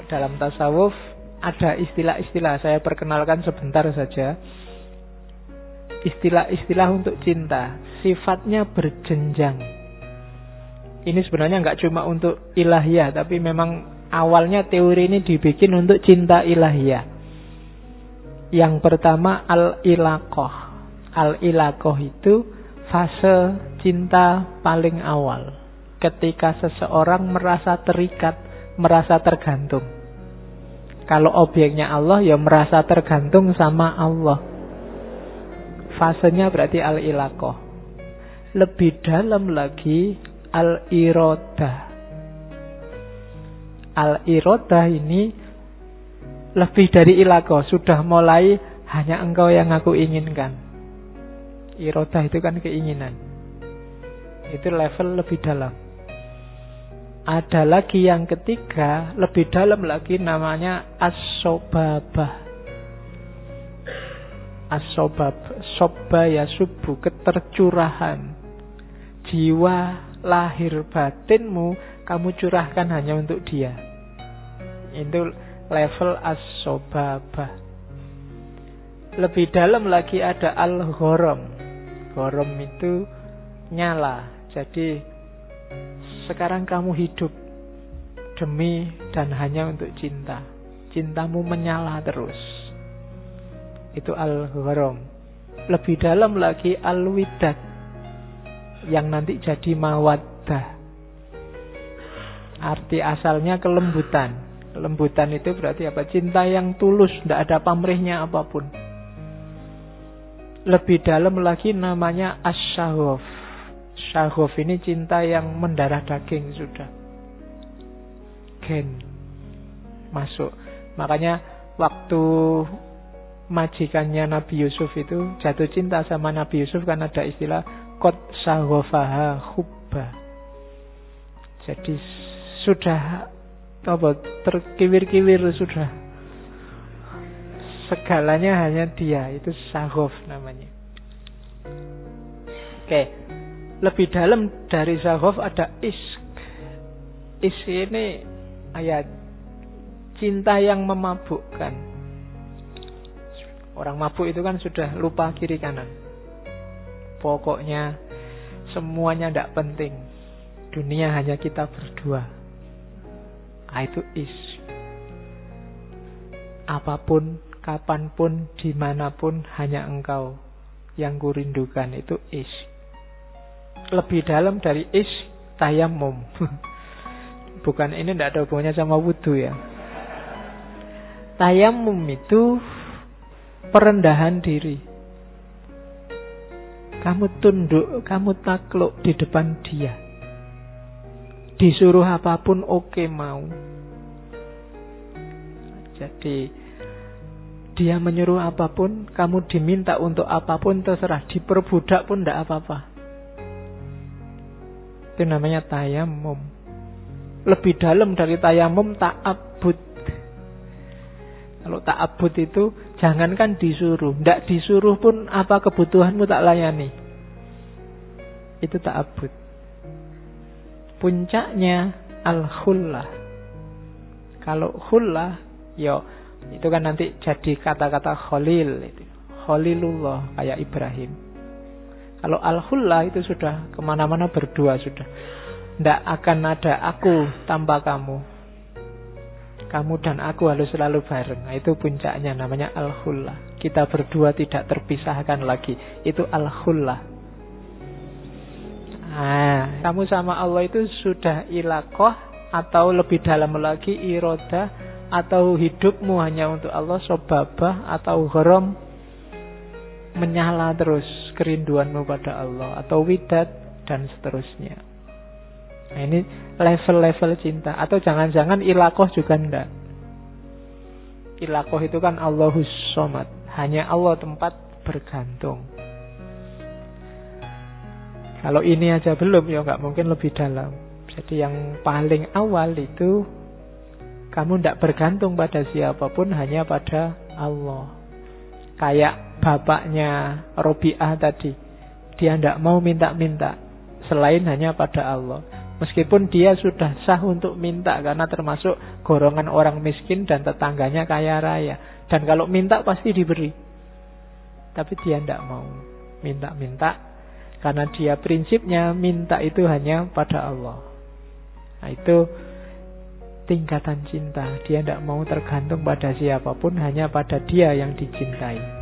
Kalau dalam tasawuf ada istilah-istilah, saya perkenalkan sebentar saja. Istilah-istilah untuk cinta, sifatnya berjenjang. Ini sebenarnya nggak cuma untuk ilahiyah, tapi memang awalnya teori ini dibikin untuk cinta ilahiyah. Yang pertama al-ilaqoh. Al-ilaqoh itu fase cinta paling awal. Ketika seseorang merasa terikat, merasa tergantung. Kalau objeknya Allah ya merasa tergantung sama Allah. Fasenya berarti al-ilaqoh. Lebih dalam lagi al-irodah. Al-irodah ini lebih dari ilaqoh. Sudah mulai hanya engkau yang aku inginkan. Irodah itu kan keinginan. Itu level lebih dalam. Ada lagi yang ketiga, lebih dalam lagi namanya asobabah. Asobab, soba ya subuh, ketercurahan. Jiwa lahir batinmu kamu curahkan hanya untuk dia. Itu level asobabah. Lebih dalam lagi ada al-ghorom. Ghorom itu nyala. Jadi sekarang kamu hidup demi dan hanya untuk cinta. Cintamu menyala terus. Itu al-gharam. Lebih dalam lagi al-widat. Yang nanti jadi mawaddah. Arti asalnya kelembutan. Kelembutan itu berarti apa? Cinta yang tulus, tidak ada pamrihnya apa pun. Lebih dalam lagi namanya asyahuf Syahuf ini cinta yang mendarah daging sudah. Gen. Masuk. Makanya waktu majikannya Nabi Yusuf itu jatuh cinta sama Nabi Yusuf kan ada istilah kot sahofaha hubba. Jadi sudah apa terkiwir-kiwir sudah segalanya hanya dia itu sahof namanya. Oke, lebih dalam dari Zahof ada isk. Isk ini ayat cinta yang memabukkan. Orang mabuk itu kan sudah lupa kiri kanan. Pokoknya semuanya tidak penting. Dunia hanya kita berdua. Ah, itu is. Apa pun, kapan pun, di mana pun, hanya engkau yang kurindukan. Itu is lebih dalam dari is tayamum. Bukan ini tidak ada hubungannya sama wudhu ya. Tayamum itu perendahan diri. Kamu tunduk, kamu takluk di depan dia. Disuruh apa pun oke okay, mau. Jadi dia menyuruh apa pun, kamu diminta untuk apa pun terserah. Diperbudak pun tidak apa-apa. Itu namanya tayamum. Lebih dalam dari tayamum ta'abud. Kalau ta'abud itu jangankan disuruh, tidak disuruh pun apa kebutuhanmu tak layani. Itu ta'abud. Puncaknya al-khullah. Kalau khullah, yo itu kan nanti jadi kata-kata khalil. Khalilullah kayak Ibrahim. Kalau al-hulla itu sudah ke mana-mana berdua sudah. Tidak akan ada aku tanpa kamu. Kamu dan aku harus selalu bareng. Nah, itu puncaknya namanya al-hulla. Kita berdua tidak terpisahkan lagi. Itu al-hulla. Nah, kamu sama Allah itu sudah ilakoh atau lebih dalam lagi iroda atau hidupmu hanya untuk Allah sobabah atau gharam menyala terus kerinduanmu pada Allah atau widat dan seterusnya. Nah, ini level-level cinta atau jangan-jangan ilakoh juga ndak. Ilakoh itu kan Allahus somad, hanya Allah tempat bergantung. Kalau ini aja belum ya nggak mungkin lebih dalam. Jadi yang paling awal itu kamu tidak bergantung pada siapa pun hanya pada Allah. Kayak bapaknya Robiah tadi. Dia tidak mau minta-minta selain hanya pada Allah. Meskipun dia sudah sah untuk minta karena termasuk golongan orang miskin dan tetangganya kaya raya. Dan kalau minta pasti diberi. Tapi dia tidak mau minta-minta karena dia prinsipnya minta itu hanya pada Allah. Nah itu tingkatan cinta. Dia tidak mau tergantung pada siapa pun, hanya pada dia yang dicintai.